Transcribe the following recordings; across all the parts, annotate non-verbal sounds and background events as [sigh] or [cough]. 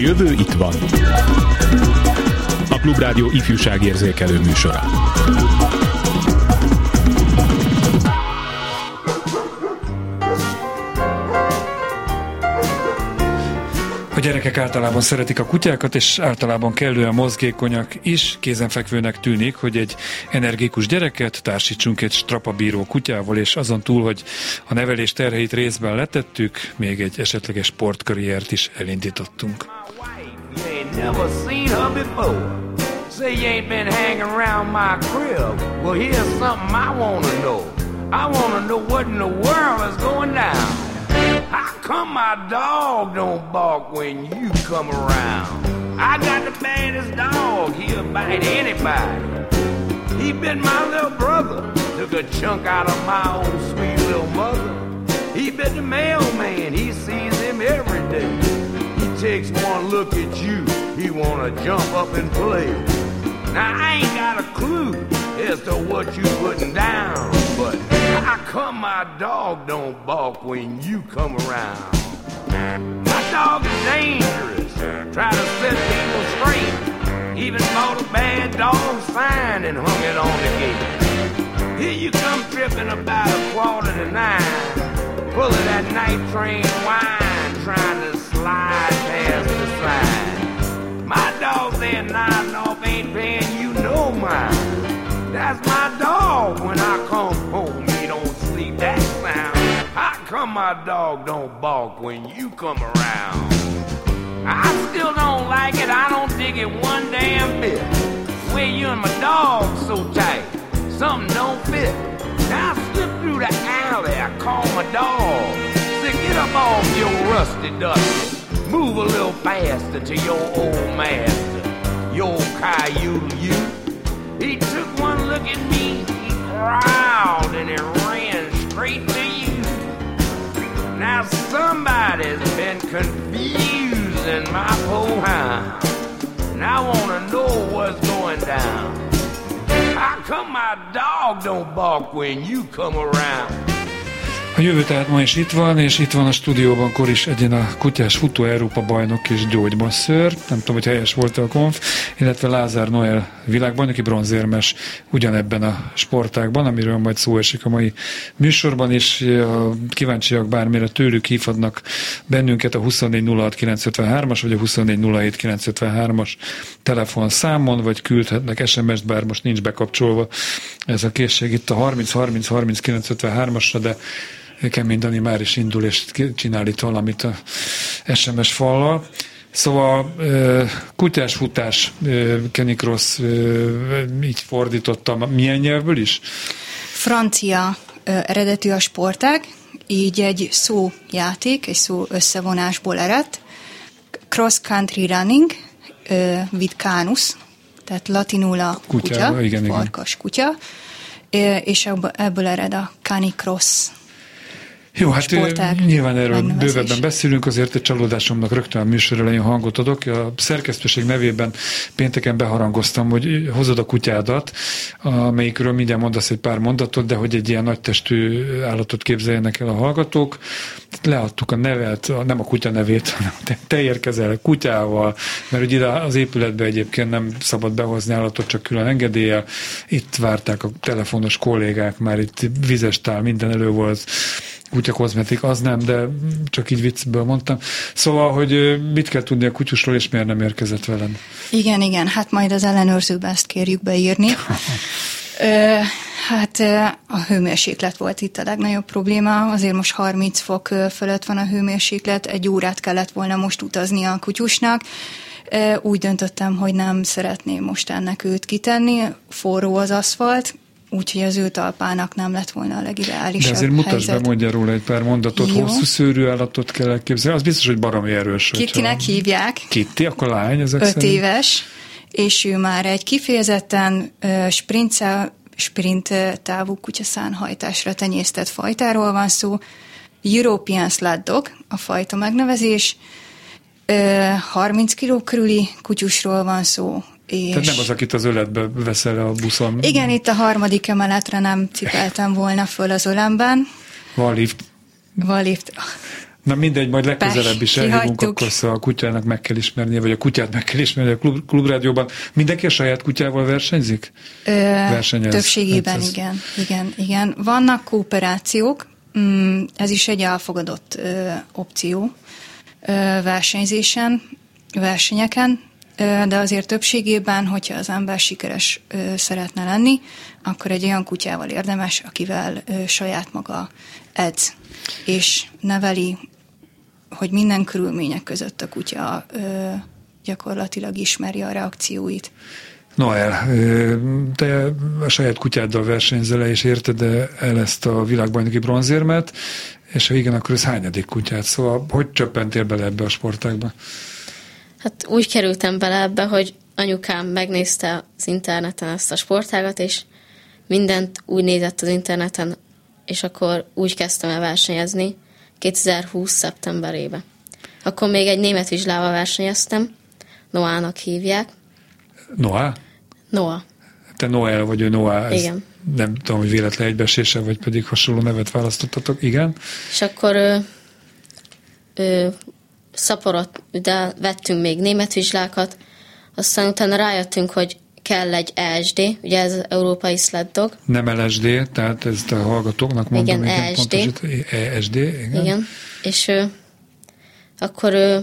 Jövő itt van. A Klubrádió ifjúságérzékelő műsora. A gyerekek általában szeretik a kutyákat, és általában kellően mozgékonyak is. Kézenfekvőnek tűnik, hogy egy energikus gyereket társítsunk egy strapabíró kutyával, és azon túl, hogy a nevelés terheit részben letettük, még egy esetleges sportkarriert is elindítottunk. Say you ain't been hanging around my crib. Well, here's something I wanna know. I wanna know what in the world is going down. How come my dog don't bark when you come around? I got the baddest dog, he'll bite anybody. He been my little brother, took a chunk out of my old sweet little mother. He been the mailman, he sees him every day. Takes one look at you, he wanna jump up and play. Now I ain't got a clue as to what you putting down, but how come my dog don't bark when you come around? My dog is dangerous, try to set people straight. Even bought a bad dog sign and hung it on the gate. Here you come tripping about a quarter to nine, pulling that night train wine, trying to slide. Dog there off ain't paying you no mind. That's my dog when I come home. He don't sleep that sound. How come my dog don't bark when you come around? I still don't like it. I don't dig it one damn bit. Where you and my dog so tight, something don't fit. Now I slip through the alley. I call my dog. Say, get up off your rusty dusty. Move a little faster to your old master. Your Caillou, you. He took one look at me, he growled, and he ran straight to you. Now somebody's been confusing my poor hound. And I wanna know what's going down. How come my dog don't bark when you come around? A jövő tehát ma is itt van, és itt van a stúdióban Koris Egyen a kutyás futó Európa bajnok és gyógymasször, nem tudom, hogy helyes volt a konf, illetve Lázár Noel világbajnoki bronzérmes ugyanebben a sportákban, amiről majd szó esik a mai műsorban, és a kíváncsiak bármire tőlük hívhatnak bennünket a 2406953-as vagy a 2407953-as telefonszámon, vagy küldhetnek SMS-t, bár most nincs bekapcsolva ez a készség itt a 30 30 30 953-asra, de Kemény Dani már is indul, és csinál itt valamit a SMS fallal. Szóval kutyás futás, Kenny Cross így fordítottam. Milyen nyelvből is? Francia eredetű a sportág, így egy szójáték, egy szó összevonásból eredt. Cross country running with canus, tehát latinul a kutya, kutya igen, farkas igen. kutya, és ebből ered a canicross jó, hát sportág nyilván erről bővebben beszélünk, azért egy csalódásomnak rögtön a műsor elején hangot adok. A szerkesztőség nevében pénteken beharangoztam, hogy hozod a kutyádat, amelyikről mindjárt mondasz egy pár mondatot, de hogy egy ilyen nagy testű állatot képzeljenek el a hallgatók. Leadtuk a nevet, nem a kutya nevét, hanem te, te érkezel kutyával, mert ugye az épületbe egyébként nem szabad behozni állatot, csak külön engedéllyel. Itt várták a telefonos kollégák, már itt vizes tál, minden elő volt kutya kozmetik, az nem, de csak így viccből mondtam. Szóval, hogy mit kell tudni a kutyusról, és miért nem érkezett velem? Igen, igen, hát majd az ellenőrzőbe ezt kérjük beírni. [laughs] Ö, hát a hőmérséklet volt itt a legnagyobb probléma, azért most 30 fok fölött van a hőmérséklet, egy órát kellett volna most utazni a kutyusnak, úgy döntöttem, hogy nem szeretném most ennek őt kitenni, forró az aszfalt, úgyhogy az ő talpának nem lett volna a legideálisabb De azért mutasd be, mondja róla egy pár mondatot, Jó. hosszú szőrű állatot kell elképzelni, az biztos, hogy baromi erős. Kittinek hogyha... hívják. Kitti, akkor lány ezek Öt szerint? éves, és ő már egy kifejezetten uh, sprint, sprint távú kutyaszánhajtásra tenyésztett fajtáról van szó. European Sled Dog a fajta megnevezés, 30 kg körüli kutyusról van szó, és... Tehát nem az, akit az öletbe veszel a buszon. Igen, itt a harmadik emeletre nem cipeltem volna föl az ölemben. Van lift. Van lift. Na mindegy, majd legközelebb Pech, is elhívunk, akkor szóval a kutyának meg kell ismernie, vagy a kutyát meg kell ismernie a klub, klubrádióban. Mindenki a saját kutyával versenyzik? Ö, Versenyez. többségében Hát ez- igen, igen, igen. Vannak kooperációk, mm, ez is egy elfogadott ö, opció ö, versenyzésen, versenyeken, de azért többségében, hogyha az ember sikeres szeretne lenni, akkor egy olyan kutyával érdemes, akivel saját maga edz, és neveli, hogy minden körülmények között a kutya gyakorlatilag ismeri a reakcióit. Noel, te a saját kutyáddal versenyzel és érted el ezt a világbajnoki bronzérmet, és ha igen, akkor ez hányadik kutyát? Szóval hogy csöppentél bele ebbe a sportágba? Hát úgy kerültem bele ebbe, hogy anyukám megnézte az interneten ezt a sportágat, és mindent úgy nézett az interneten, és akkor úgy kezdtem el versenyezni 2020. szeptemberében. Akkor még egy német vizslával versenyeztem, Noának hívják. Noah? Noah. Te Noel vagy ő Noah? Ez Igen. Nem tudom, hogy véletlen egybeesése, vagy pedig hasonló nevet választottatok. Igen? És akkor ö, ö, szaporot, de vettünk még német vizslákat, aztán utána rájöttünk, hogy kell egy ESD, ugye ez Európai Sled Dog, Nem LSD, tehát ezt a hallgatóknak mondom. Igen, ESD. pontosít- ESD, igen. igen, igen. és ö, akkor ö,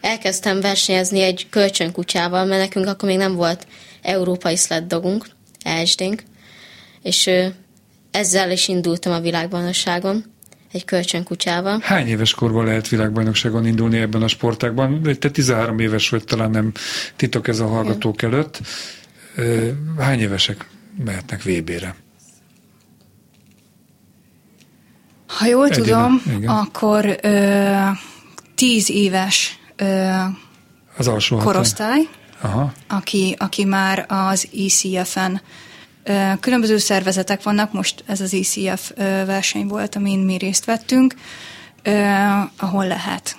elkezdtem versenyezni egy kölcsönkutyával, mert nekünk akkor még nem volt Európai Sled Dogunk, ESD-nk, és ö, ezzel is indultam a világbajnokságon, egy kölcsönkutyával. Hány éves korban lehet világbajnokságon indulni ebben a sportágban? Te 13 éves vagy, talán nem titok ez a hallgatók előtt. Ö, Hány évesek mehetnek VB-re? Ha jól Egyéni, tudom, igen. akkor ö, tíz éves ö, Az alsó korosztály, Aha. aki, aki már az ECF-en ö, különböző szervezetek vannak, most ez az ECF ö, verseny volt, amin mi részt vettünk, ahol lehet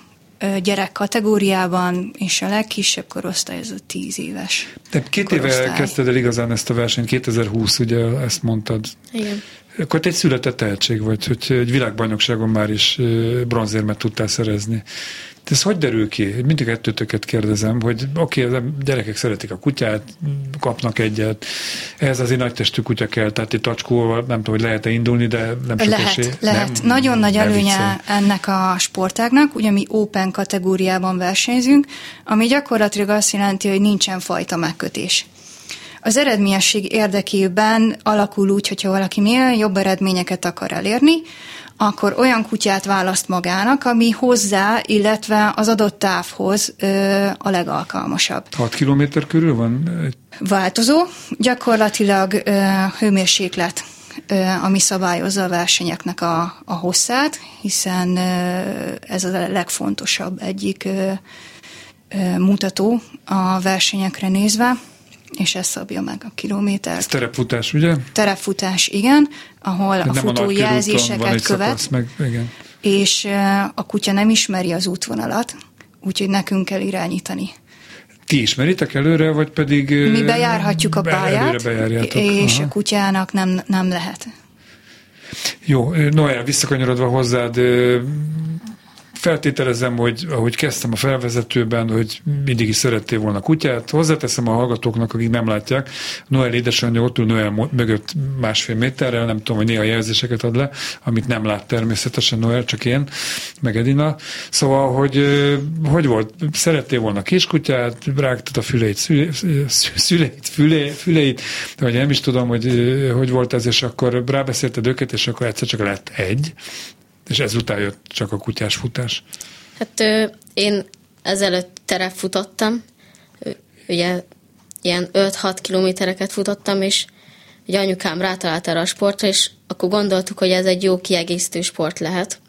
gyerek kategóriában, és a legkisebb korosztály ez a tíz éves. Te két éve korosztály. kezdted el igazán ezt a versenyt, 2020, ugye ezt mondtad. Igen. Akkor te egy született tehetség vagy, hogy egy világbajnokságon már is bronzérmet tudtál szerezni. De ez hogy derül ki? Mindig kettőtöket kérdezem, hogy oké, okay, a gyerekek szeretik a kutyát, kapnak egyet, ehhez azért nagy testű kutya kell, tehát egy tacskóval nem tudom, hogy lehet-e indulni, de nem sok Lehet, esély. lehet. Nem, Nagyon nagy előnye viccelj. ennek a sportágnak, ugye mi open kategóriában versenyzünk, ami gyakorlatilag azt jelenti, hogy nincsen fajta megkötés. Az eredményesség érdekében alakul úgy, hogyha valaki minél jobb eredményeket akar elérni, akkor olyan kutyát választ magának, ami hozzá, illetve az adott távhoz ö, a legalkalmasabb. 6 kilométer körül van? Változó, gyakorlatilag ö, hőmérséklet, ami szabályozza a versenyeknek a, a hosszát, hiszen ez a legfontosabb egyik mutató a versenyekre nézve, és ez szabja meg a Ez kilométert. terepfutás, ugye? Terepfutás, igen, ahol a Tehát nem futó jelzéseket követ, szakasz, meg, igen. és ö, a kutya nem ismeri az útvonalat, úgyhogy nekünk kell irányítani. Ti ismeritek előre, vagy pedig... ö, Mi bejárhatjuk a pályát, és Aha. a kutyának nem, nem lehet. Jó, Noel, visszakanyarodva hozzád, feltételezem, hogy ahogy kezdtem a felvezetőben, hogy mindig is szerettél volna kutyát. Hozzáteszem a hallgatóknak, akik nem látják, Noel édesanyja ott ül Noel mögött másfél méterrel, nem tudom, hogy néha jelzéseket ad le, amit nem lát természetesen Noel, csak én, meg Edina. Szóval, hogy hogy volt? Szerettél volna kiskutyát, rágtad a füleit, szüleit, szüleit, füleit, füleit, vagy nem is tudom, hogy hogy volt ez, és akkor rábeszélted őket, és akkor egyszer csak lett egy, és ezután jött csak a kutyás futás. Hát én ezelőtt terep futottam, ugye ilyen 5-6 kilométereket futottam, és ugye anyukám rátalált erre a sportra, és akkor gondoltuk, hogy ez egy jó kiegészítő sport lehet.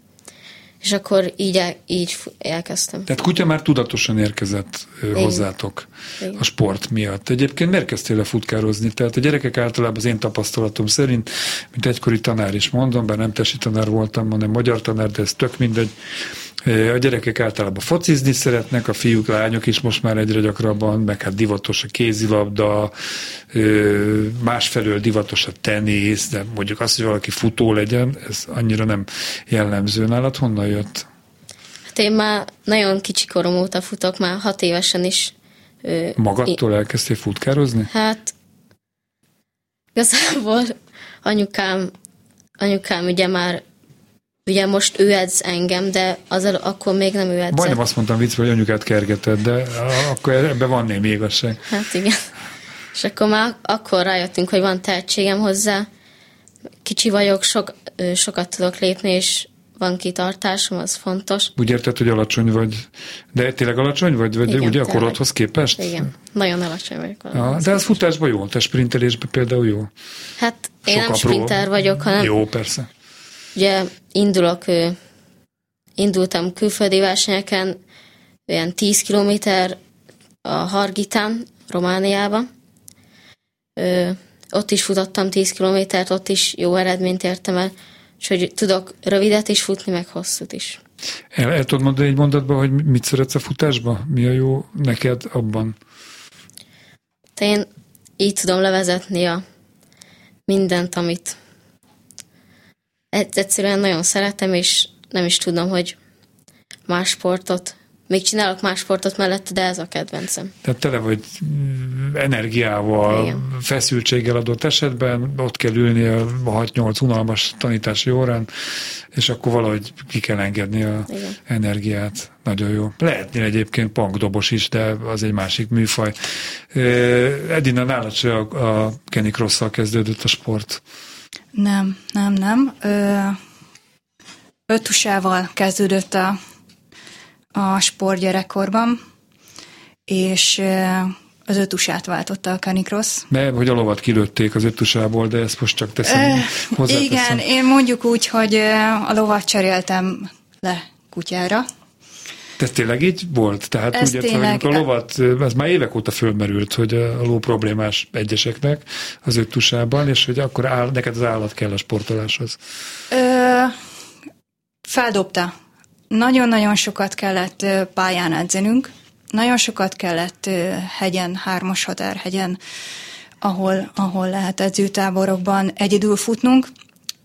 És akkor így, el, így elkezdtem. Tehát kutya már tudatosan érkezett Igen. hozzátok Igen. a sport miatt. Egyébként miért kezdtél le futkározni? Tehát a gyerekek általában az én tapasztalatom szerint, mint egykori tanár is mondom, bár nem tesi tanár voltam, hanem magyar tanár, de ez tök mindegy. A gyerekek általában focizni szeretnek, a fiúk, lányok is most már egyre gyakrabban, meg hát divatos a kézilabda, másfelől divatos a tenisz, de mondjuk az, hogy valaki futó legyen, ez annyira nem jellemző. Nálad honnan jött? Hát én már nagyon kicsi korom óta futok, már hat évesen is. Magadtól elkezdtél futkározni? Hát igazából anyukám, anyukám ugye már Ugye most ő edz engem, de az akkor még nem ő edzett. Majdnem azt mondtam vicc, hogy anyukát kergeted, de akkor ebben van némi igazság. Hát igen. És akkor már akkor rájöttünk, hogy van tehetségem hozzá. Kicsi vagyok, sok, sokat tudok lépni, és van kitartásom, az fontos. Úgy érted, hogy alacsony vagy, de tényleg alacsony vagy, vagy Igen, ugye a korodhoz képest? Igen, nagyon alacsony vagyok. Ah, de az futásban jó, te sprintelésben például jó? Hát én Sok nem apró... sprinter vagyok, hanem... Jó, persze. Ugye indulok, indultam külföldi versenyeken, olyan 10 kilométer a Hargitán, Romániába. Ott is futottam 10 kilométert, ott is jó eredményt értem el, és hogy tudok rövidet is futni, meg hosszút is. El, el tudod mondani egy mondatban, hogy mit szeretsz a futásba? Mi a jó neked abban? Te én így tudom levezetni a mindent, amit egyszerűen nagyon szeretem, és nem is tudom, hogy más sportot, még csinálok más sportot mellett, de ez a kedvencem. Tehát tele vagy mm, energiával, Igen. feszültséggel adott esetben, ott kell ülni a 6-8 unalmas tanítási órán, és akkor valahogy ki kell engedni a Igen. energiát. Nagyon jó. Lehetnél egyébként punkdobos is, de az egy másik műfaj. Edina, nálad se a, a Kenny cross kezdődött a sport. Nem, nem, nem. Ö, ötusával kezdődött a, a sport gyerekkorban, és az ötusát váltotta a canicross. Mert hogy a lovat kilőtték az ötusából, de ezt most csak teszem hozzá. Igen, én mondjuk úgy, hogy a lovat cseréltem le kutyára, ez tényleg így volt? Tehát ez úgy tényleg... a lovat, ez már évek óta fölmerült, hogy a ló problémás egyeseknek az öttusában, és hogy akkor áll, neked az állat kell a sportoláshoz. Ö, feldobta. Nagyon-nagyon sokat kellett pályán edzenünk, nagyon sokat kellett hegyen, hármas határhegyen, ahol, ahol lehet edzőtáborokban egyedül futnunk,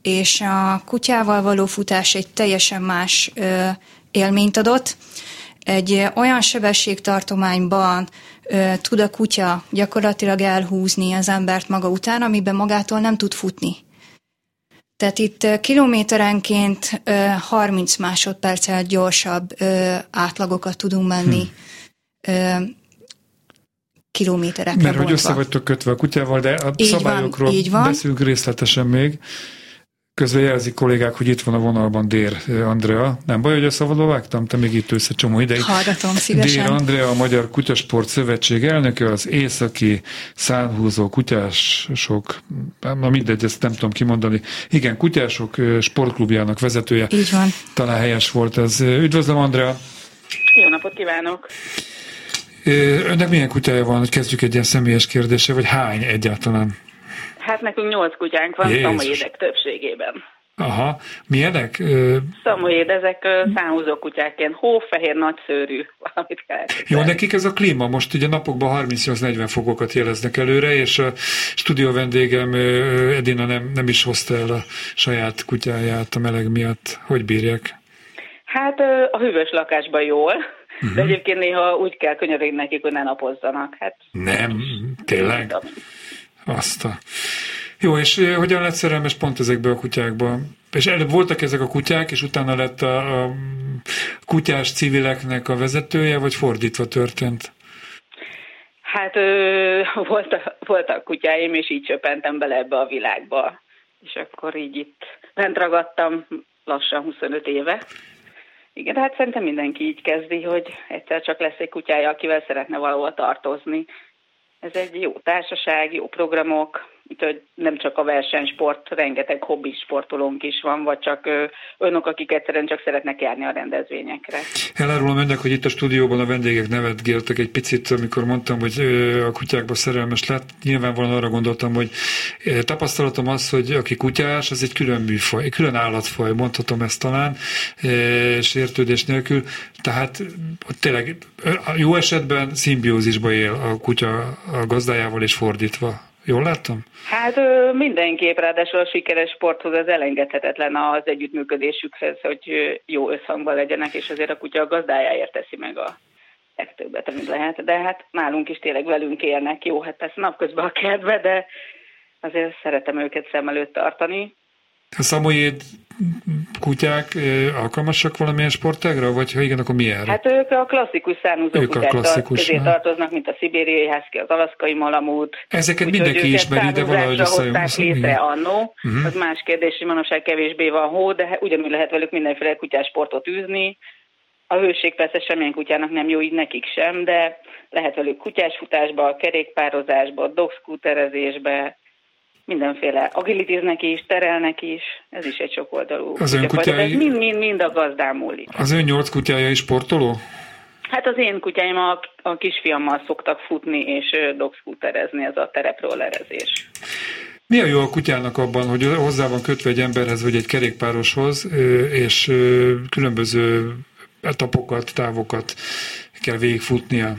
és a kutyával való futás egy teljesen más ö, élményt adott. Egy olyan sebességtartományban ö, tud a kutya gyakorlatilag elhúzni az embert maga után, amiben magától nem tud futni. Tehát itt kilométerenként ö, 30 másodperccel gyorsabb ö, átlagokat tudunk menni. Hmm. Ö, kilométerekre Mert bontva. hogy össze vagytok kötve a kutyával, de a így szabályokról van, így van. beszélünk részletesen még. Közben jelzik kollégák, hogy itt van a vonalban Dér Andrea. Nem baj, hogy szabadba vágtam, te még itt ülsz egy csomó ideig. Hallgatom szívesen. Dér Andrea, a Magyar Kutyasport Szövetség elnöke, az északi szánhúzó kutyások, na mindegy, ezt nem tudom kimondani. Igen, kutyások sportklubjának vezetője. Így van. Talán helyes volt ez. Üdvözlöm, Andrea! Jó napot kívánok! Önnek milyen kutyája van, hogy kezdjük egy ilyen személyes kérdése, vagy hány egyáltalán? Hát nekünk nyolc kutyánk van, szamoédek többségében. Aha, milyenek? Szamoéd, ezek szánhúzó kutyákként, hófehér, nagyszőrű, valamit kell. Jó, nekik ez a klíma, most ugye napokban 38-40 fokokat jeleznek előre, és a stúdió vendégem Edina nem, nem is hozta el a saját kutyáját a meleg miatt. Hogy bírják? Hát a hűvös lakásban jól, uh-huh. de mhm. egyébként néha úgy kell könyörögni nekik, hogy ne napozzanak. Hát, nem, tényleg? Nem azt a... Jó, és hogyan lett szerelmes pont ezekbe a kutyákba? És előbb voltak ezek a kutyák, és utána lett a, a kutyás civileknek a vezetője, vagy fordítva történt? Hát ö, voltak, voltak kutyáim, és így csöppentem bele ebbe a világba. És akkor így itt bent ragadtam lassan 25 éve. Igen, hát szerintem mindenki így kezdi, hogy egyszer csak lesz egy kutyája, akivel szeretne valahol tartozni. Ez egy jó társaság, jó programok, úgyhogy nem csak a versenysport, rengeteg hobbi sportolónk is van, vagy csak önök, akik egyszerűen csak szeretnek járni a rendezvényekre. Elárulom önnek, hogy itt a stúdióban a vendégek nevet gértek egy picit, amikor mondtam, hogy a kutyákba szerelmes lett. Nyilvánvalóan arra gondoltam, hogy tapasztalatom az, hogy aki kutyás, az egy külön műfaj, egy külön állatfaj, mondhatom ezt talán, sértődés nélkül. Tehát tényleg jó esetben szimbiózisba él a kutya a gazdájával és fordítva Jól láttam? Hát mindenképp, ráadásul a sikeres sporthoz ez elengedhetetlen az együttműködésükhez, hogy jó összhangban legyenek, és azért a kutya a gazdájáért teszi meg a legtöbbet, amit lehet. De hát nálunk is tényleg velünk élnek. Jó, hát persze napközben a kertbe, de azért szeretem őket szem előtt tartani. A szamoyéd kutyák alkalmasak valamilyen sportágra, vagy ha igen, akkor milyen? Hát ők a klasszikus származó ők kutyák a klasszikus, közé tartoznak, mint a szibériai házki, az alaszkai malamút. Ezeket Úgy, mindenki ismeri, de valahogy hozták létre annó. Uh-huh. Az más kérdés, hogy manapság kevésbé van hó, de ugyanúgy lehet velük mindenféle kutyásportot űzni. A hőség persze semmilyen kutyának nem jó, így nekik sem, de lehet velük kutyásfutásba, kerékpározásba, dogszkúterezésbe, mindenféle agilitiznek is, terelnek is, ez is egy sok oldalú. Az ön kutyái... Ez mind-mind-mind a gazdám múlik. Az ön nyolc kutyája is sportoló? Hát az én kutyáim a, a kisfiammal szoktak futni és dogszkúterezni, ez a tereprólerezés. Mi a jó a kutyának abban, hogy hozzá van kötve egy emberhez, vagy egy kerékpároshoz, és különböző etapokat, távokat kell végigfutnia?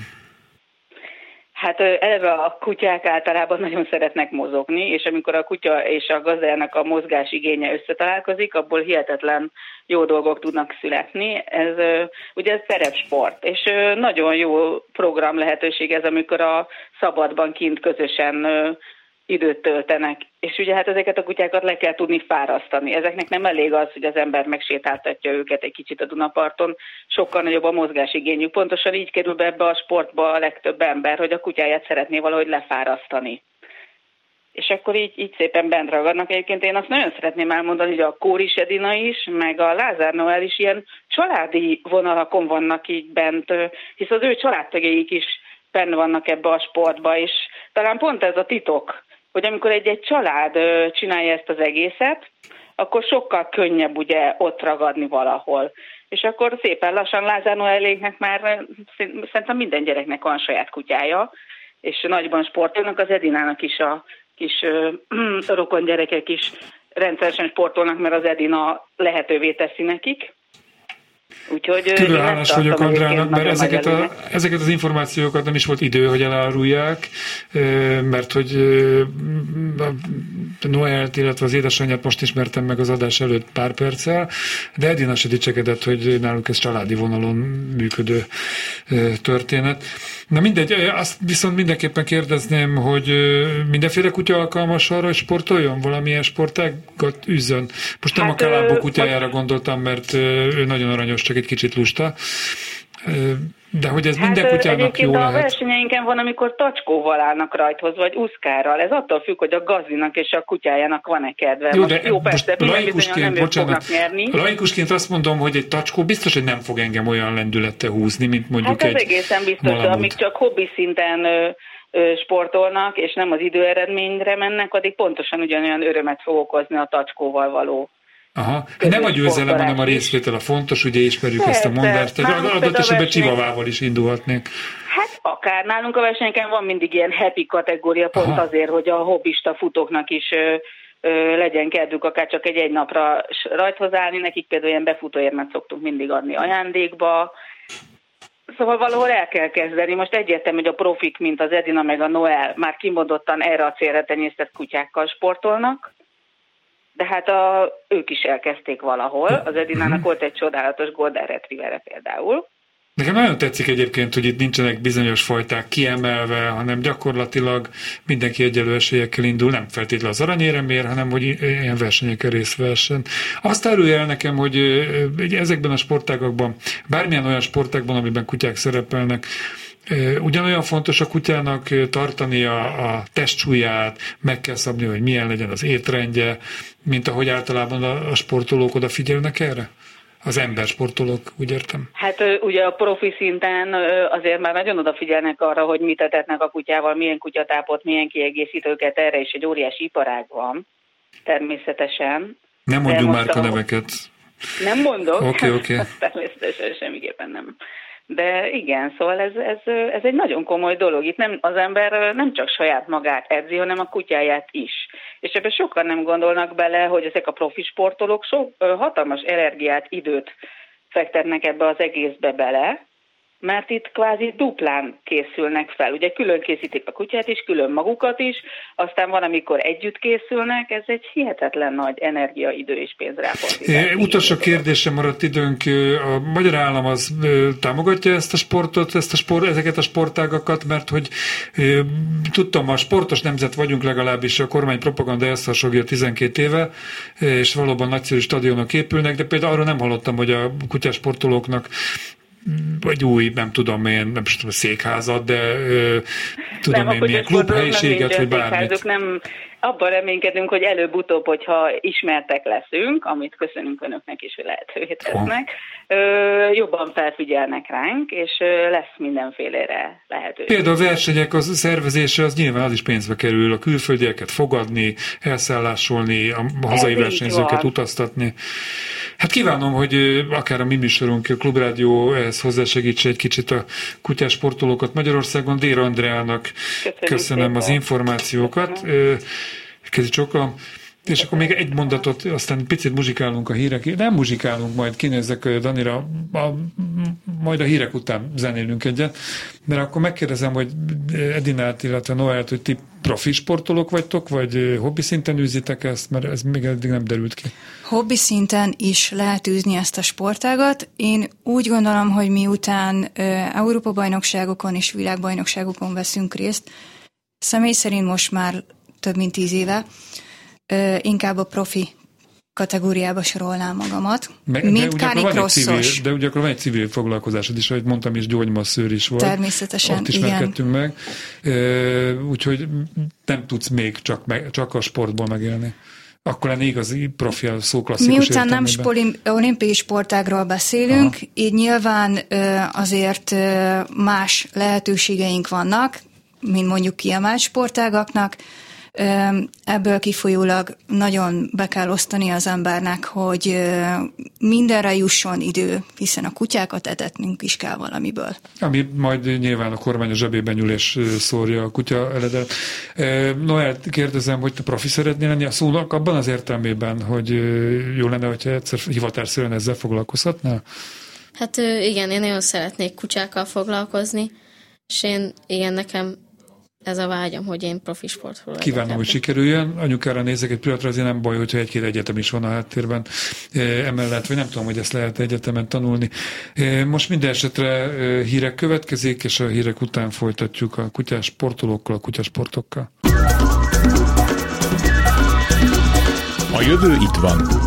Hát eleve a kutyák általában nagyon szeretnek mozogni, és amikor a kutya és a gazdájának a mozgás igénye összetalálkozik, abból hihetetlen jó dolgok tudnak születni. Ez ugye ez terepsport, és nagyon jó program lehetőség ez, amikor a szabadban kint közösen időt töltenek. És ugye hát ezeket a kutyákat le kell tudni fárasztani. Ezeknek nem elég az, hogy az ember megsétáltatja őket egy kicsit a Dunaparton, sokkal nagyobb a mozgásigényük. Pontosan így kerül be ebbe a sportba a legtöbb ember, hogy a kutyáját szeretné valahogy lefárasztani. És akkor így, így szépen bent ragadnak. Egyébként én azt nagyon szeretném elmondani, hogy a Kóris Edina is, meg a Lázár Noel is ilyen családi vonalakon vannak így bent, hisz az ő családtagjaik is benne vannak ebbe a sportba, és talán pont ez a titok, hogy amikor egy-egy család csinálja ezt az egészet, akkor sokkal könnyebb ugye ott ragadni valahol. És akkor szépen lassan Lázár Noeléknek már szerintem minden gyereknek van saját kutyája, és nagyban sportolnak, az Edinának is a kis [clears throat] rokon gyerekek is rendszeresen sportolnak, mert az Edina lehetővé teszi nekik. Úgyhogy Külön hálás vagyok Andrának, mert ezeket, a, ezeket az információkat nem is volt idő, hogy elárulják, mert hogy Noelt, illetve az édesanyját most ismertem meg az adás előtt pár perccel, de Edina se dicsekedett, hogy náluk ez családi vonalon működő történet. Na mindegy, azt viszont mindenképpen kérdezném, hogy mindenféle kutya alkalmas arra, hogy sportoljon, valamilyen sportágat üzzön. Most nem hát, a Kalábó kutyájára gondoltam, mert ő nagyon aranyos, csak egy kicsit lusta. De hogy ez hát minden kutyának jó lehet. a versenyeinken van, amikor tacskóval állnak rajthoz, vagy úszkárral. Ez attól függ, hogy a gazinak és a kutyájának van-e kedve. Jó, de jó persze, laikusként, bocsánat, laikusként azt mondom, hogy egy tacskó biztos, hogy nem fog engem olyan lendülettel húzni, mint mondjuk hát ez egy egészen biztos, malamut. amíg csak hobbi szinten sportolnak, és nem az időeredményre mennek, addig pontosan ugyanolyan örömet fog okozni a tacskóval való Aha. Nem a győzelem, hanem a részvétel a fontos, ugye ismerjük Persze. ezt a mondást. Tehát adott esetben csivavával is indulhatnék. Hát akár nálunk a versenyeken van mindig ilyen happy kategória, pont Aha. azért, hogy a hobbista futóknak is ö, ö, legyen kedvük akár csak egy egy napra rajthoz állni, nekik például ilyen befutóérmet szoktunk mindig adni ajándékba, Szóval valahol el kell kezdeni. Most egyértelmű, hogy a profik, mint az Edina meg a Noel már kimondottan erre a célra tenyésztett kutyákkal sportolnak de hát a, ők is elkezdték valahol. Az Edinának volt egy csodálatos Golden Retriever például. Nekem nagyon tetszik egyébként, hogy itt nincsenek bizonyos fajták kiemelve, hanem gyakorlatilag mindenki egyelő esélyekkel indul, nem feltétlenül az aranyéremér, hanem hogy ilyen versenyeken részt vessen. Azt árulja el nekem, hogy ezekben a sportágakban, bármilyen olyan sportágban, amiben kutyák szerepelnek, Ugyanolyan fontos a kutyának tartani a, a testsúlyát, meg kell szabni, hogy milyen legyen az étrendje, mint ahogy általában a, a sportolók odafigyelnek erre? Az ember sportolók, úgy értem? Hát ugye a profi szinten azért már nagyon odafigyelnek arra, hogy mit etetnek a kutyával, milyen kutyatápot, milyen kiegészítőket, erre is egy óriási iparág van, természetesen. Nem mondjuk már a neveket. Nem mondok. Oké, okay, oké. Okay. [laughs] természetesen semmiképpen nem. De igen, szóval ez, ez, ez egy nagyon komoly dolog. Itt nem, az ember nem csak saját magát edzi, hanem a kutyáját is. És ebben sokan nem gondolnak bele, hogy ezek a profi sportolók sok hatalmas energiát, időt fektetnek ebbe az egészbe bele, mert itt kvázi duplán készülnek fel. Ugye külön készítik a kutyát is, külön magukat is, aztán van, amikor együtt készülnek, ez egy hihetetlen nagy energia, idő és pénzráfordítás. Utolsó kérdésem maradt időnk. A magyar állam az támogatja ezt a sportot, ezt a sport, ezeket a sportágakat, mert hogy tudtam, a sportos nemzet vagyunk legalábbis, a kormány propaganda ezt hasonlja 12 éve, és valóban nagyszerű stadionok épülnek, de például arról nem hallottam, hogy a kutyasportolóknak vagy új, nem tudom én, nem tudom, székházat, de ö, tudom nem, én milyen klubhelyiséget, vagy bármit. Nem, abban reménykedünk, hogy előbb-utóbb, hogyha ismertek leszünk, amit köszönünk önöknek is, hogy lehetővé tesznek, jobban felfigyelnek ránk, és lesz mindenfélére lehetőség. Például a versenyek az szervezése az nyilván az is pénzbe kerül, a külföldieket fogadni, elszállásolni, a hazai Ez versenyzőket utaztatni. Hát kívánom, hogy akár a mi műsorunk, a Klubrádió ehhez hozzásegítse egy kicsit a kutyás sportolókat Magyarországon. Dér Andreának köszönöm, köszönöm az információkat. Köszönöm. Kezi Csoka. És akkor még egy mondatot, aztán picit muzsikálunk a hírek. Nem muzsikálunk, majd kinézek Danira, a, majd a hírek után zenélünk egyet, mert akkor megkérdezem, hogy Edinát, illetve Noelt, hogy ti profi sportolók vagytok, vagy hobbi szinten űzitek ezt, mert ez még eddig nem derült ki. Hobbi szinten is lehet űzni ezt a sportágat. Én úgy gondolom, hogy miután Európa-bajnokságokon és világbajnokságokon veszünk részt, személy szerint most már több mint tíz éve, inkább a profi kategóriába sorolnám magamat. Me, mint de ugye, civil, de ugye akkor van egy civil foglalkozásod is, ahogy mondtam, és gyógymasszőr is volt. Természetesen, Ott ismerkedtünk igen. meg. Úgyhogy nem tudsz még csak, meg, csak a sportból megélni. Akkor lenne igazi profi a szó klasszikus Miután nem olimpiai sportágról beszélünk, Aha. így nyilván azért más lehetőségeink vannak, mint mondjuk kiemelt sportágaknak, Ebből kifolyólag nagyon be kell osztani az embernek, hogy mindenre jusson idő, hiszen a kutyákat etetnünk is kell valamiből. Ami majd nyilván a kormány a zsebében ül és szórja a kutya eledet. Noel, kérdezem, hogy te profi szeretnél lenni a szónak abban az értelmében, hogy jó lenne, hogyha egyszer hivatásszerűen ezzel foglalkozhatnál? Hát igen, én nagyon szeretnék kutyákkal foglalkozni, és én, igen, nekem ez a vágyam, hogy én profi sportoló Kívánom, hogy sikerüljön. Anyukára nézek egy pillanatra, azért nem baj, hogyha egy-két egyetem is van a háttérben e, emellett, vagy nem tudom, hogy ezt lehet egyetemen tanulni. E, most minden esetre e, hírek következik, és a hírek után folytatjuk a kutyás sportolókkal, a kutyasportokkal. A jövő itt van.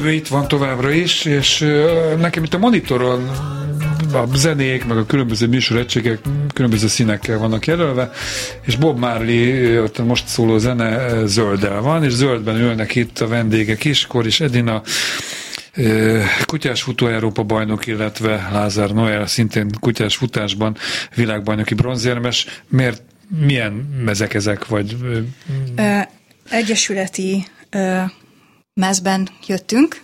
Jövő itt van továbbra is, és nekem itt a monitoron a zenék, meg a különböző műsoregységek különböző színekkel vannak jelölve, és Bob Marley, ott most szóló zene zölddel van, és zöldben ülnek itt a vendégek is, Kor és Edina, kutyás futó Európa bajnok, illetve Lázár Noel, szintén kutyás futásban világbajnoki bronzérmes. Miért, milyen mezek ezek, vagy... Egyesületi mezben jöttünk,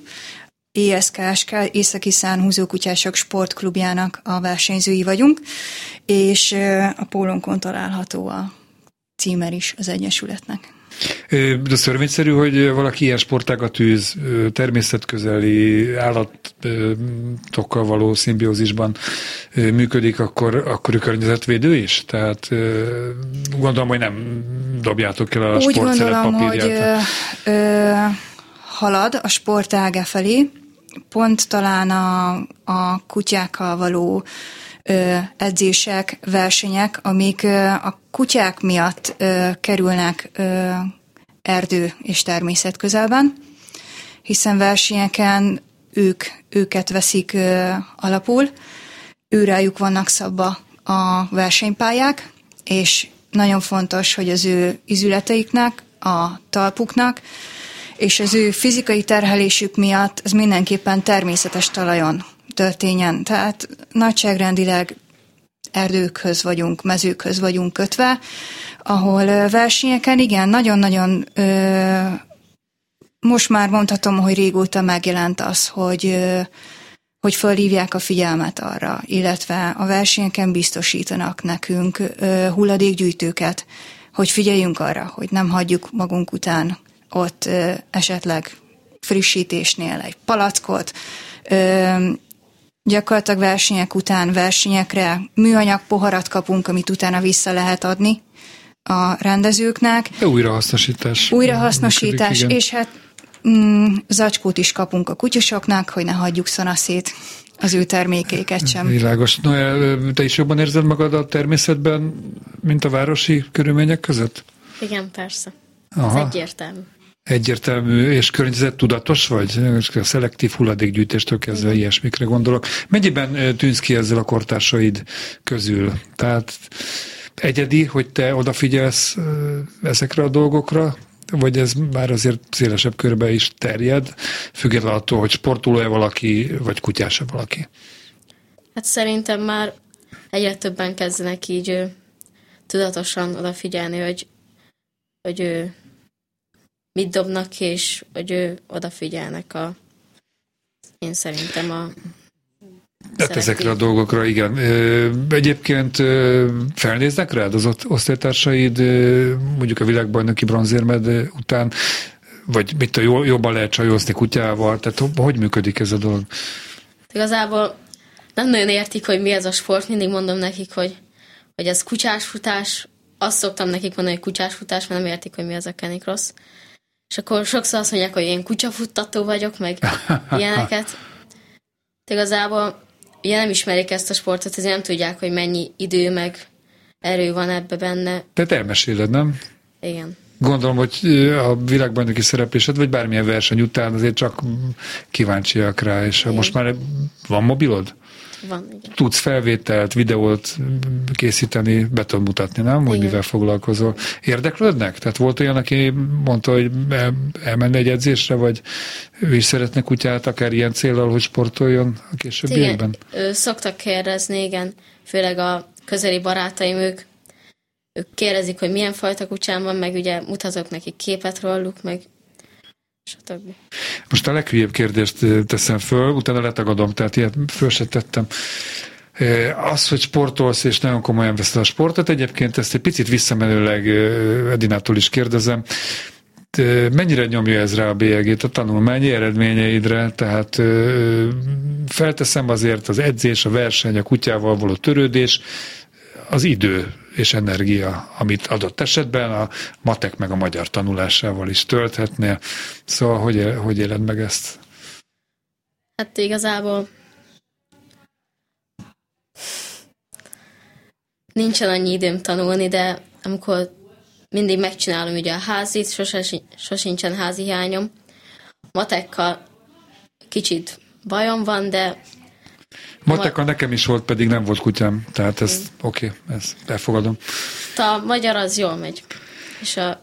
ESKSK, Északi Szánhúzó Kutyások Sportklubjának a versenyzői vagyunk, és a pólónkon található a címer is az Egyesületnek. De szörvényszerű, hogy valaki ilyen sportágat űz, természetközeli állatokkal való szimbiózisban működik, akkor, akkor ő környezetvédő is? Tehát gondolom, hogy nem dobjátok el a Úgy sportszeret gondolom, hogy ö, ö, halad a sportága felé, pont talán a, a kutyákkal való ö, edzések, versenyek, amik ö, a kutyák miatt ö, kerülnek ö, erdő és természet közelben, hiszen versenyeken ők, őket veszik ö, alapul, őrájuk vannak szabva a versenypályák, és nagyon fontos, hogy az ő izületeiknek, a talpuknak, és az ő fizikai terhelésük miatt ez mindenképpen természetes talajon történjen. Tehát nagyságrendileg erdőkhöz vagyunk, mezőkhöz vagyunk kötve, ahol versenyeken igen, nagyon-nagyon ö, most már mondhatom, hogy régóta megjelent az, hogy ö, hogy fölhívják a figyelmet arra, illetve a versenyeken biztosítanak nekünk ö, hulladékgyűjtőket, hogy figyeljünk arra, hogy nem hagyjuk magunk után ott ö, esetleg frissítésnél egy palackot, ö, gyakorlatilag versenyek után versenyekre műanyag poharat kapunk, amit utána vissza lehet adni a rendezőknek. De újrahasznosítás. Újrahasznosítás, működik, igen. és hát mm, zacskót is kapunk a kutyusoknak, hogy ne hagyjuk szanaszét az ő termékeiket sem. Világos. Noel, te is jobban érzed magad a természetben, mint a városi körülmények között? Igen, persze. Aha. Ez egyértelmű. Egyértelmű és környezettudatos vagy? A szelektív hulladékgyűjtéstől kezdve ilyesmikre gondolok. Mennyiben tűnsz ki ezzel a kortársaid közül? Tehát egyedi, hogy te odafigyelsz ezekre a dolgokra, vagy ez már azért szélesebb körbe is terjed, függetlenül attól, hogy sportoló-e valaki, vagy kutyás-e valaki? Hát szerintem már egyre többen kezdenek így ö, tudatosan odafigyelni, hogy, hogy ö, mit dobnak ki, és hogy ő odafigyelnek a én szerintem a Hát ezekre a dolgokra, igen. Egyébként felnéznek rád az osztálytársaid, mondjuk a világbajnoki bronzérmed után, vagy mit tudom, jobban lehet csajozni kutyával, tehát ho- hogy működik ez a dolog? Igazából nem nagyon értik, hogy mi ez a sport. Mindig mondom nekik, hogy, hogy ez kutyásfutás. Azt szoktam nekik mondani, hogy kutyásfutás, mert nem értik, hogy mi az a canicross. És akkor sokszor azt mondják, hogy én kutyafuttató vagyok, meg ilyeneket. De igazából ugye nem ismerik ezt a sportot, ezért nem tudják, hogy mennyi idő, meg erő van ebbe benne. Tehát elmeséled, nem? Igen. Gondolom, hogy a világbajnoki szereplésed, vagy bármilyen verseny után azért csak kíváncsiak rá, és Igen. most már van mobilod? Van, igen. Tudsz felvételt, videót készíteni, be tudod mutatni, nem? Hogy Igen. mivel foglalkozol. Érdeklődnek? Tehát volt olyan, aki mondta, hogy el, elmenne egy edzésre, vagy ő is szeretne kutyát, akár ilyen célral, hogy sportoljon a későbbiekben? Igen, szoktak kérdezni, igen, főleg a közeli barátaim, ők, ők kérdezik, hogy milyen fajta kutyám van, meg ugye mutatok nekik képet róluk, meg stb. Most a leghülyebb kérdést ö, teszem föl, utána letagadom, tehát ilyet föl se tettem. Ö, Az, hogy sportolsz és nagyon komolyan veszed a sportot, egyébként ezt egy picit visszamenőleg ö, Edinától is kérdezem, mennyire nyomja ez rá a bélyegét a tanulmányi eredményeidre, tehát felteszem azért az edzés, a verseny, a kutyával való törődés, az idő és energia, amit adott esetben a matek meg a magyar tanulásával is tölthetnél. Szóval hogy, hogy éled meg ezt? Hát igazából nincsen annyi időm tanulni, de amikor mindig megcsinálom ugye a házit, sose, sosincsen házi hiányom, matekkal kicsit bajom van, de Mateka nekem is volt, pedig nem volt kutyám. Tehát ez oké, okay, ezt elfogadom. a magyar az jól megy. És a,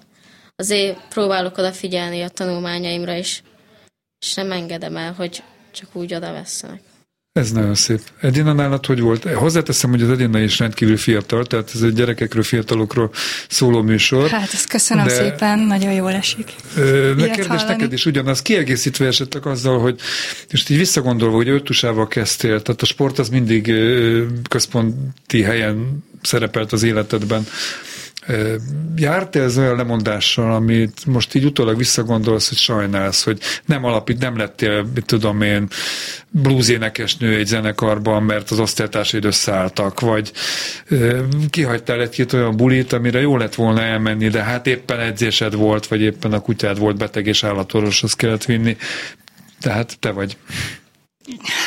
azért próbálok odafigyelni a tanulmányaimra is, és nem engedem el, hogy csak úgy oda vesznek. Ez nagyon szép. Edina nálad hogy volt? Hozzáteszem, hogy az Edina is rendkívül fiatal, tehát ez egy gyerekekről, fiatalokról szóló műsor. Hát ezt köszönöm de, szépen, nagyon jól esik. Ne kérdés neked is ugyanaz, kiegészítve esetleg azzal, hogy most így visszagondolva, hogy ötusával kezdtél, tehát a sport az mindig központi helyen szerepelt az életedben. Járt ez olyan lemondással, amit most így utólag visszagondolsz, hogy sajnálsz, hogy nem alapít, nem lettél, mit tudom én, bluesénekesnő egy zenekarban, mert az osztálytársaid összeálltak, vagy kihagytál egy-két olyan bulit, amire jó lett volna elmenni, de hát éppen edzésed volt, vagy éppen a kutyád volt beteg és állatorvoshoz kellett vinni. Tehát te vagy.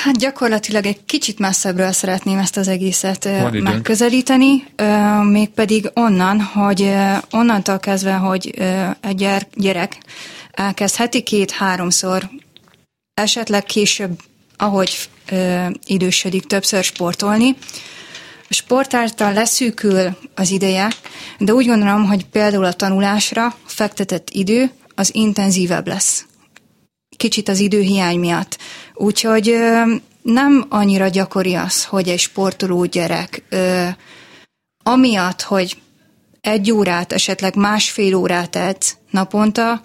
Hát gyakorlatilag egy kicsit messzebbről szeretném ezt az egészet Van megközelíteni, mégpedig onnan, hogy onnantól kezdve, hogy egy gyerek elkezd heti két-háromszor, esetleg később, ahogy idősödik, többször sportolni, a sport által leszűkül az ideje, de úgy gondolom, hogy például a tanulásra fektetett idő az intenzívebb lesz kicsit az időhiány miatt. Úgyhogy nem annyira gyakori az, hogy egy sportoló gyerek amiatt, hogy egy órát, esetleg másfél órát edz naponta,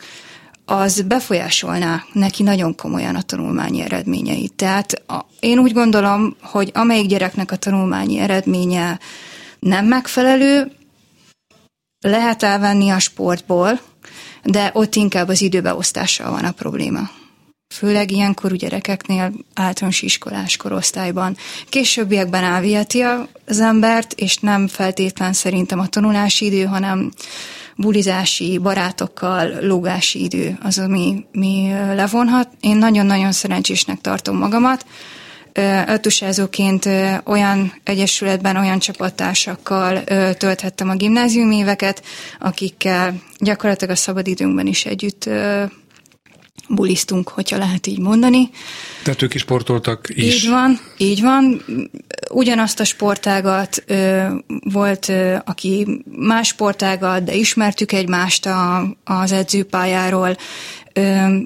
az befolyásolná neki nagyon komolyan a tanulmányi eredményeit. Tehát a, én úgy gondolom, hogy amelyik gyereknek a tanulmányi eredménye nem megfelelő, lehet elvenni a sportból, de ott inkább az időbeosztással van a probléma főleg ilyenkorú gyerekeknél általános iskolás korosztályban. Későbbiekben elviheti az embert, és nem feltétlen szerintem a tanulási idő, hanem bulizási, barátokkal, lógási idő az, ami mi levonhat. Én nagyon-nagyon szerencsésnek tartom magamat. Ötusázóként olyan egyesületben, olyan csapattársakkal tölthettem a gimnázium éveket, akikkel gyakorlatilag a szabadidőnkben is együtt bulisztunk, hogyha lehet így mondani. Tehát ők is sportoltak is? Így van, így van. Ugyanazt a sportágat ö, volt, ö, aki más sportágat, de ismertük egymást a, az edzőpályáról,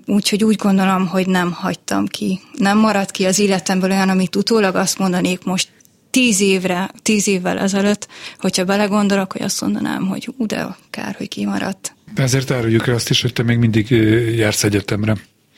úgyhogy úgy gondolom, hogy nem hagytam ki. Nem maradt ki az életemből olyan, amit utólag azt mondanék most tíz évre, tíz évvel ezelőtt, hogyha belegondolok, hogy azt mondanám, hogy ú, de kár, hogy kimaradt. Ezért áruljuk el azt is, hogy te még mindig jársz egyetemre.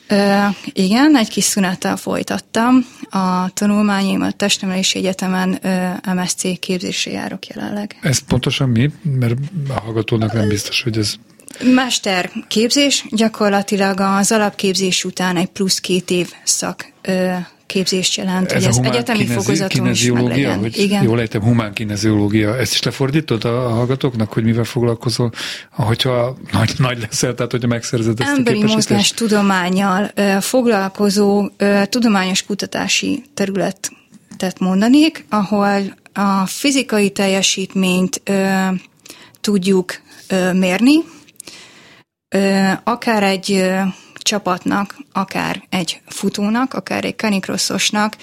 Ö, igen, egy kis szünettel folytattam. A tanulmányaimat Testnevelési Egyetemen ö, MSC képzésre járok jelenleg. Ez pontosan mi? Mert a hallgatónak nem biztos, hogy ez... Mester képzés, gyakorlatilag az alapképzés után egy plusz két év szak ö, képzést jelent, ez hogy ez egyetemi fokozaton is meglegyen. Hogy Igen. Jól ejtem, humán kineziológia. Ezt is lefordítod a hallgatóknak, hogy mivel foglalkozol, hogyha nagy, nagy leszel, tehát hogyha megszerzed ezt Emberi a mozgás tudományjal foglalkozó tudományos kutatási területet mondanék, ahol a fizikai teljesítményt tudjuk mérni, akár egy csapatnak, akár egy futónak, akár egy canicrossosnak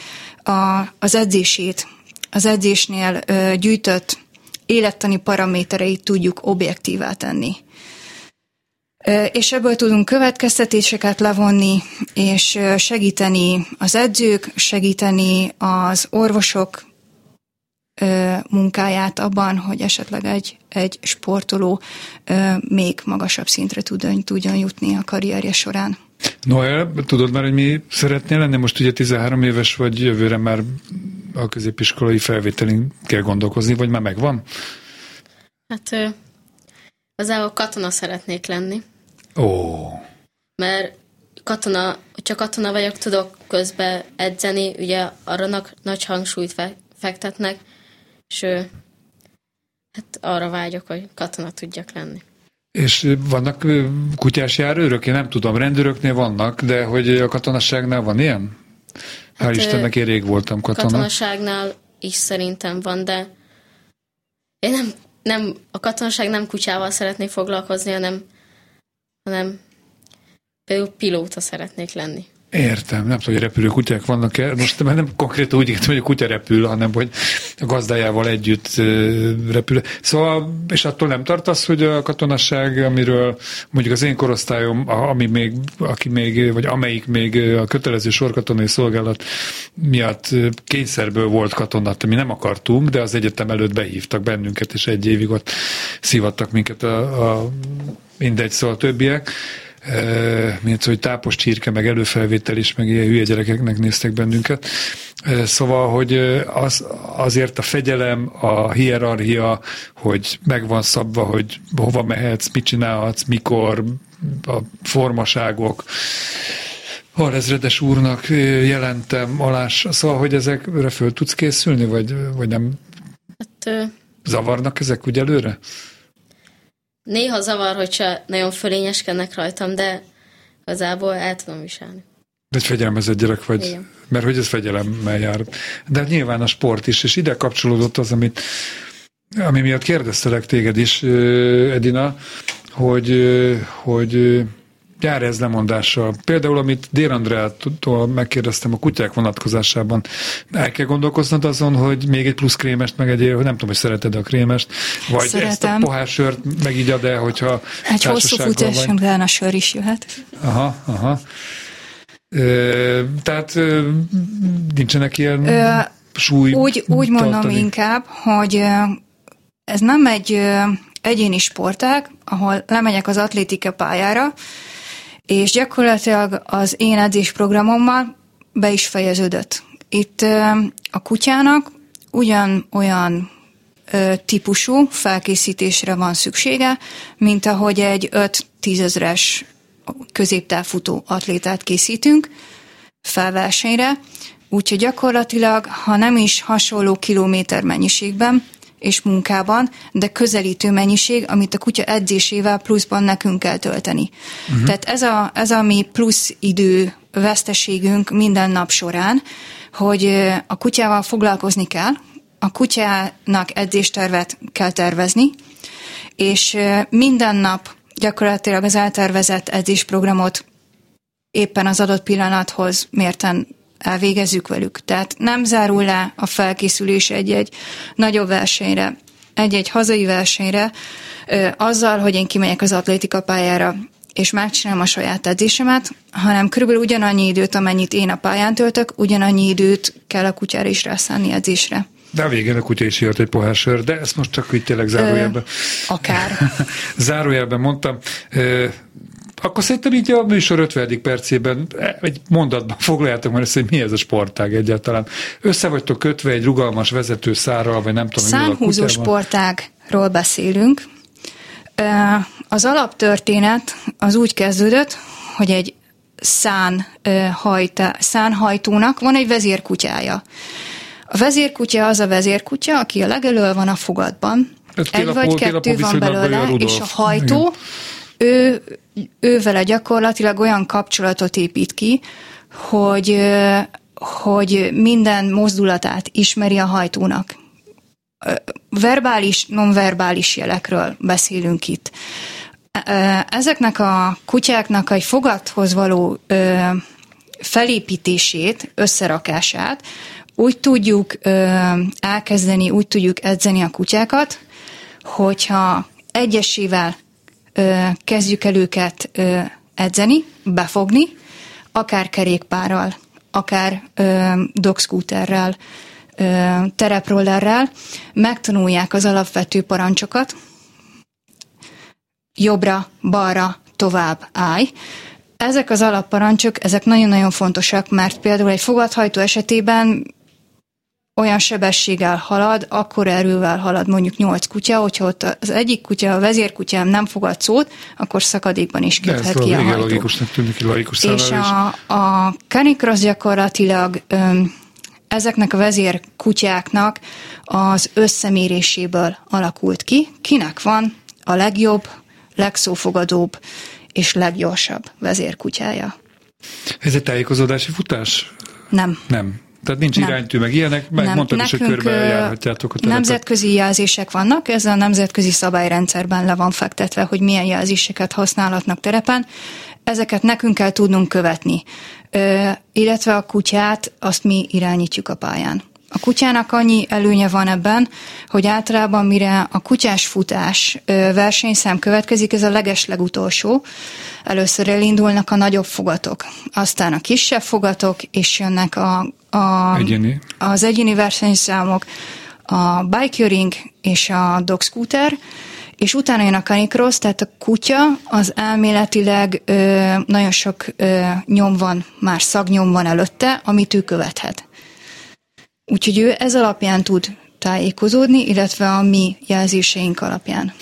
a, az edzését, az edzésnél ö, gyűjtött élettani paramétereit tudjuk objektívá tenni. És ebből tudunk következtetéseket levonni, és segíteni az edzők, segíteni az orvosok munkáját abban, hogy esetleg egy, egy sportoló ö, még magasabb szintre tudjon, tudjon jutni a karrierje során. Noel, tudod már, hogy mi szeretnél lenni? Most ugye 13 éves vagy, jövőre már a középiskolai felvételin kell gondolkozni, vagy már megvan? Hát igazából katona szeretnék lenni. Ó. Mert katona, hogyha katona vagyok, tudok közben edzeni, ugye arra nagy hangsúlyt fektetnek, és hát arra vágyok, hogy katona tudjak lenni. És vannak kutyás járőrök? Én nem tudom, rendőröknél vannak, de hogy a katonasságnál van ilyen? Hát, Hál' Istennek, én rég voltam katona. Katonaságnál is szerintem van, de én nem, nem, a katonaság nem kutyával szeretnék foglalkozni, hanem, hanem például pilóta szeretnék lenni. Értem, nem tudom, hogy repülő kutyák vannak-e. Most már nem konkrétan úgy értem, hogy a kutya repül, hanem hogy a gazdájával együtt repül. Szóval, és attól nem tartasz, hogy a katonasság, amiről mondjuk az én korosztályom, ami még, aki még, vagy amelyik még a kötelező sorkatonai szolgálat miatt kényszerből volt katonat, mi nem akartunk, de az egyetem előtt behívtak bennünket, és egy évig ott szívattak minket a, a mindegy, szóval a többiek mint hogy tápos csirke, meg előfelvétel is, meg ilyen hülye gyerekeknek néztek bennünket. Szóval, hogy az, azért a fegyelem, a hierarchia, hogy megvan szabva, hogy hova mehetsz, mit csinálhatsz, mikor, a formaságok, Alezredes úrnak jelentem alás, szóval, hogy ezekre föl tudsz készülni, vagy, vagy nem hát, zavarnak ezek úgy előre? Néha zavar, hogyha nagyon fölényeskednek rajtam, de igazából el tudom viselni. Egy fegyelmezett gyerek vagy, Igen. mert hogy ez fegyelemmel jár. De nyilván a sport is, és ide kapcsolódott az, amit, ami miatt kérdeztelek téged is, Edina, hogy, hogy jár ez lemondással. Például, amit Dér Andrától megkérdeztem a kutyák vonatkozásában, el kell gondolkoznod azon, hogy még egy plusz krémest meg egyél, hogy nem tudom, hogy szereted a krémest, vagy Szeretem. ezt a pohár sört megígyad de hogyha Egy hosszú futás után a sör is jöhet. Aha, aha. Ö, tehát ö, nincsenek ilyen ö, súly Úgy, úgy mondom inkább, hogy ez nem egy egyéni sportág, ahol lemegyek az atlétika pályára, és gyakorlatilag az én edzésprogramommal be is fejeződött. Itt a kutyának ugyan olyan típusú felkészítésre van szüksége, mint ahogy egy 5-10 ezres középtávfutó atlétát készítünk felversenyre, úgyhogy gyakorlatilag, ha nem is hasonló kilométer mennyiségben, és munkában, de közelítő mennyiség, amit a kutya edzésével pluszban nekünk kell tölteni. Uh-huh. Tehát ez a, ez a mi plusz idő veszteségünk minden nap során, hogy a kutyával foglalkozni kell, a kutyának edzéstervet kell tervezni, és minden nap gyakorlatilag az eltervezett edzésprogramot éppen az adott pillanathoz mérten elvégezzük velük. Tehát nem zárul le a felkészülés egy-egy nagyobb versenyre, egy-egy hazai versenyre, azzal, hogy én kimegyek az atlétika pályára, és megcsinálom a saját edzésemet, hanem körülbelül ugyanannyi időt, amennyit én a pályán töltök, ugyanannyi időt kell a kutyára is rászállni edzésre. De a végén a kutya is jött egy pohár sör, de ezt most csak így tényleg zárójelben. akár. [laughs] zárójelben mondtam. Akkor szerintem így a műsor 50. percében egy mondatban foglaljátok már ezt, hogy mi ez a sportág egyáltalán. Össze vagytok kötve egy rugalmas vezető szárral, vagy nem tudom, Szánhúzó sportágról beszélünk. Az alaptörténet az úgy kezdődött, hogy egy szán, hajta, szánhajtónak van egy vezérkutyája. A vezérkutya az a vezérkutya, aki a legelől van a fogadban. Egy vagy kettő van belőle, és a hajtó, Igen ő, ő vele gyakorlatilag olyan kapcsolatot épít ki, hogy, hogy minden mozdulatát ismeri a hajtónak. Verbális, nonverbális jelekről beszélünk itt. Ezeknek a kutyáknak egy fogathoz való felépítését, összerakását úgy tudjuk elkezdeni, úgy tudjuk edzeni a kutyákat, hogyha egyesével kezdjük el őket edzeni, befogni, akár kerékpárral, akár dogscooterrel, tereprollerrel, megtanulják az alapvető parancsokat, jobbra, balra, tovább, állj. Ezek az alapparancsok, ezek nagyon-nagyon fontosak, mert például egy fogadhajtó esetében olyan sebességgel halad, akkor erővel halad mondjuk nyolc kutya, hogyha ott az egyik kutya, a vezérkutyám nem fogad szót, akkor szakadékban is köthet ki a hajtó. logikusnak tűnik, logikus És a, a canicross gyakorlatilag öm, ezeknek a vezérkutyáknak az összeméréséből alakult ki, kinek van a legjobb, legszófogadóbb és leggyorsabb vezérkutyája. Ez egy tájékozódási futás? Nem. Nem. Tehát nincs nem. iránytű, meg ilyenek, meg nem. mondtad is, hogy körbe járhatjátok a telepet. Nemzetközi jelzések vannak, ez a nemzetközi szabályrendszerben le van fektetve, hogy milyen jelzéseket használhatnak terepen. Ezeket nekünk kell tudnunk követni. illetve a kutyát azt mi irányítjuk a pályán. A kutyának annyi előnye van ebben, hogy általában mire a kutyás futás versenyszám következik, ez a leges legutolsó. Először elindulnak a nagyobb fogatok, aztán a kisebb fogatok, és jönnek a, a, Egyéni. az egyéni versenyszámok, a bikeering és a dog scooter, és utána jön a canicross, tehát a kutya az elméletileg ö, nagyon sok ö, nyom van, már szagnyom van előtte, amit ő követhet. Úgyhogy ő ez alapján tud tájékozódni, illetve a mi jelzéseink alapján.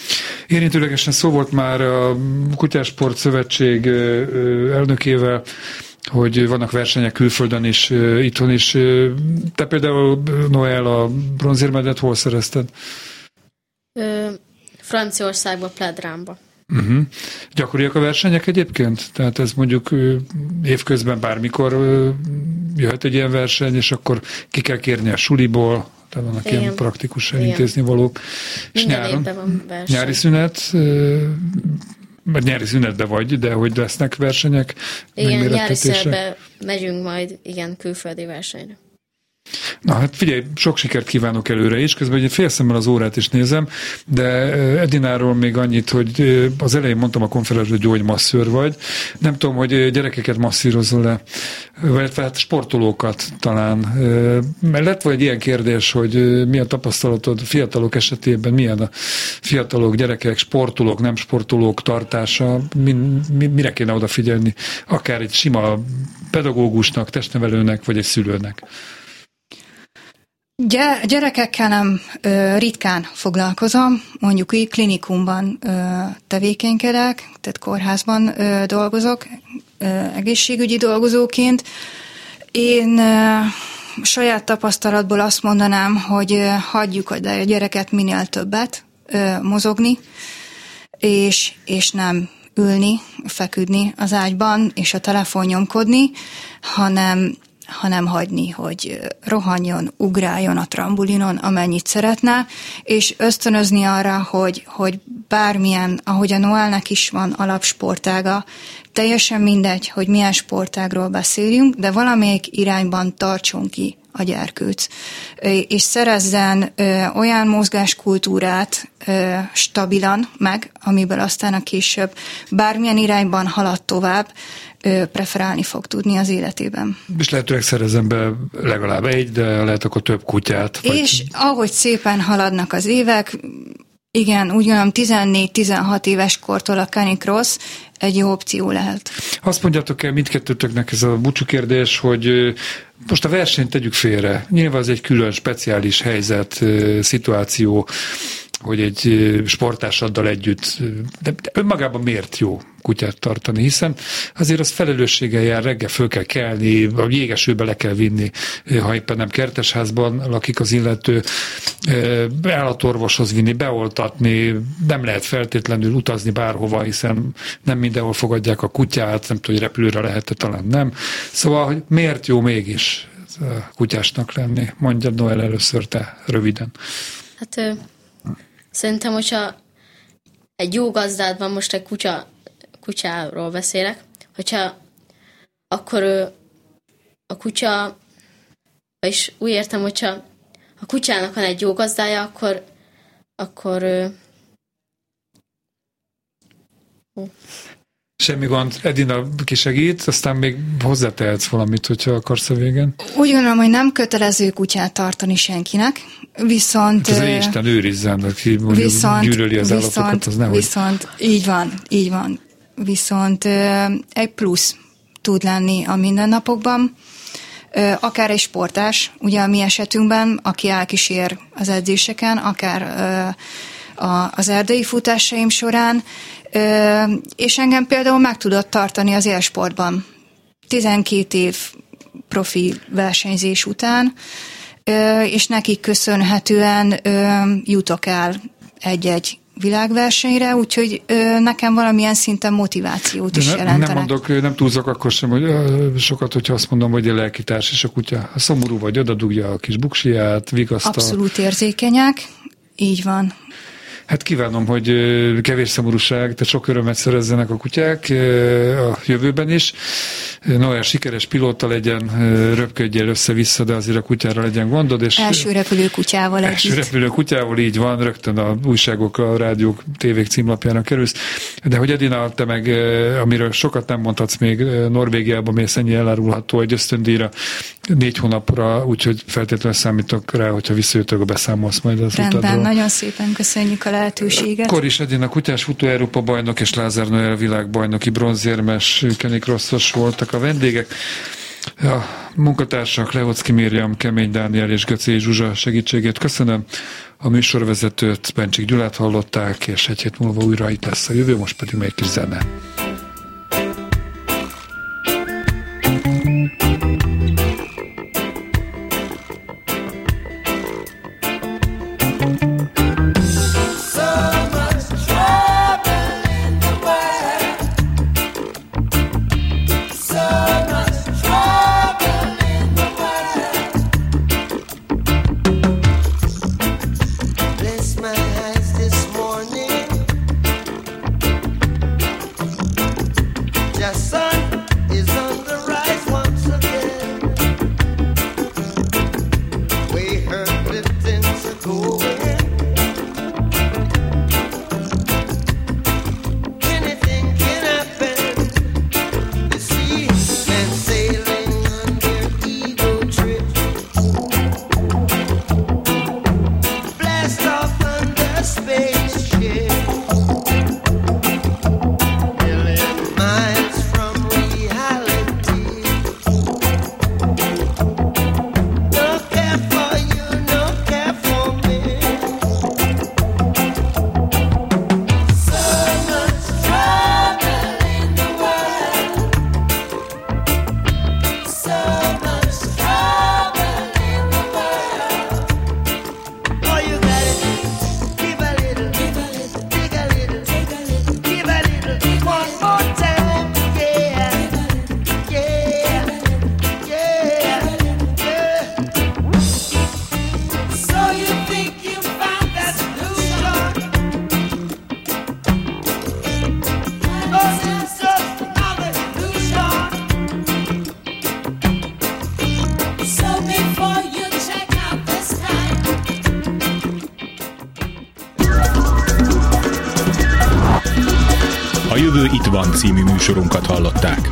Érintőlegesen szó volt már a Kutyásport Szövetség elnökével, hogy vannak versenyek külföldön is, itthon is. Te például, Noel, a bronzérmedet hol szerezted? Ö, Franciaországba, Pledrámba. Uh-huh. Gyakoriak a versenyek egyébként? Tehát ez mondjuk évközben bármikor jöhet egy ilyen verseny, és akkor ki kell kérni a suliból, tehát vannak Igen. ilyen praktikus elintézni valók. És nyáron, van verseny. nyári szünet, mert nyári szünetbe vagy, de hogy lesznek versenyek, Igen, nyári szünetbe megyünk majd, igen, külföldi versenyre. Na hát figyelj, sok sikert kívánok előre is, közben egy fél szemmel az órát is nézem, de Edináról még annyit, hogy az elején mondtam a konferencián, hogy masszőr vagy. Nem tudom, hogy gyerekeket masszírozol-e, vagy hát sportolókat talán. Mert lett vagy egy ilyen kérdés, hogy mi a tapasztalatod fiatalok esetében, milyen a fiatalok, gyerekek, sportolók, nem sportolók tartása, mi, mi, mire kéne odafigyelni, akár egy sima pedagógusnak, testnevelőnek, vagy egy szülőnek? Gyerekekkel nem ö, ritkán foglalkozom, mondjuk így klinikumban ö, tevékenykedek, tehát kórházban ö, dolgozok, ö, egészségügyi dolgozóként. Én ö, saját tapasztalatból azt mondanám, hogy ö, hagyjuk a gyereket minél többet ö, mozogni, és, és nem ülni, feküdni az ágyban, és a telefon nyomkodni, hanem hagyni, hogy rohanjon, ugráljon a trambulinon, amennyit szeretne, és ösztönözni arra, hogy, hogy bármilyen, ahogy a Noelnek is van alapsportága, teljesen mindegy, hogy milyen sportágról beszéljünk, de valamelyik irányban tartson ki a gyerkőc, és szerezzen olyan mozgáskultúrát stabilan meg, amiből aztán a később bármilyen irányban halad tovább, preferálni fog tudni az életében. És lehetőleg szerezem be legalább egy, de lehet akkor több kutyát. Vagy... És ahogy szépen haladnak az évek, igen, úgy gondolom 14-16 éves kortól a Canicross egy jó opció lehet. Azt mondjátok el mindkettőtöknek ez a búcsú kérdés, hogy most a versenyt tegyük félre. Nyilván ez egy külön, speciális helyzet, szituáció, hogy egy sportásaddal együtt, de, önmagában miért jó kutyát tartani, hiszen azért az felelősséggel jár, reggel föl kell kelni, a jégesőbe le kell vinni, ha éppen nem kertesházban lakik az illető, állatorvoshoz vinni, beoltatni, nem lehet feltétlenül utazni bárhova, hiszen nem mindenhol fogadják a kutyát, nem tudom, hogy repülőre lehet talán nem. Szóval, hogy miért jó mégis kutyásnak lenni? Mondja Noel először te, röviden. Hát Szerintem, hogyha egy jó gazdád van, most egy kutya, kutyáról beszélek, hogyha akkor a kutya, és úgy értem, hogyha a kutyának van egy jó gazdája, akkor, akkor Semmi gond, Edina kisegít, aztán még hozzátehetsz valamit, hogyha akarsz a végén. Úgy gondolom, hogy nem kötelező kutyát tartani senkinek, viszont... Hát ez Isten őrizzen, aki mondjuk viszont, gyűlöli az viszont, állatokat, az nehogy... Viszont, így van, így van. Viszont egy plusz tud lenni a mindennapokban, akár egy sportás, ugye a mi esetünkben, aki elkísér az edzéseken, akár az erdei futásaim során, és engem például meg tudott tartani az élsportban. 12 év profi versenyzés után, és nekik köszönhetően jutok el egy-egy világversenyre, úgyhogy ö, nekem valamilyen szinten motivációt is ne, jelentenek. Nem mondok, nem túlzok akkor sem, hogy ö, sokat, hogyha azt mondom, hogy a lelkitárs és a kutya. Szomorú vagy, oda dugja a kis buksiját, vigasztal. Abszolút érzékenyek, így van. Hát kívánom, hogy kevés szomorúság, tehát sok örömet szerezzenek a kutyák a jövőben is. Noel sikeres pilóta legyen, röpködjél össze-vissza, de azért a kutyára legyen gondod. És első repülő kutyával Első együtt. repülő kutyával, így van, rögtön a újságok, a rádiók, tévék címlapjára kerülsz. De hogy Edina, te meg, amiről sokat nem mondhatsz még, Norvégiában mész ennyi elárulható egy ösztöndíjra négy hónapra, úgyhogy feltétlenül számítok rá, hogyha visszajöttök a beszámolsz majd az Rendben, utadról. nagyon szépen köszönjük a lehetőséget. Koris Edina kutyás futó Európa bajnok és Lázár Noel világbajnoki bronzérmes Kenik Rosszos voltak a vendégek. A munkatársak Leocki Mériam, Kemény Dániel és Göcé Zsuzsa segítségét köszönöm. A műsorvezetőt Bencsik Gyulát hallották, és egy hét múlva újra itt lesz a jövő, most pedig még kis zene. Című műsorunkat hallották.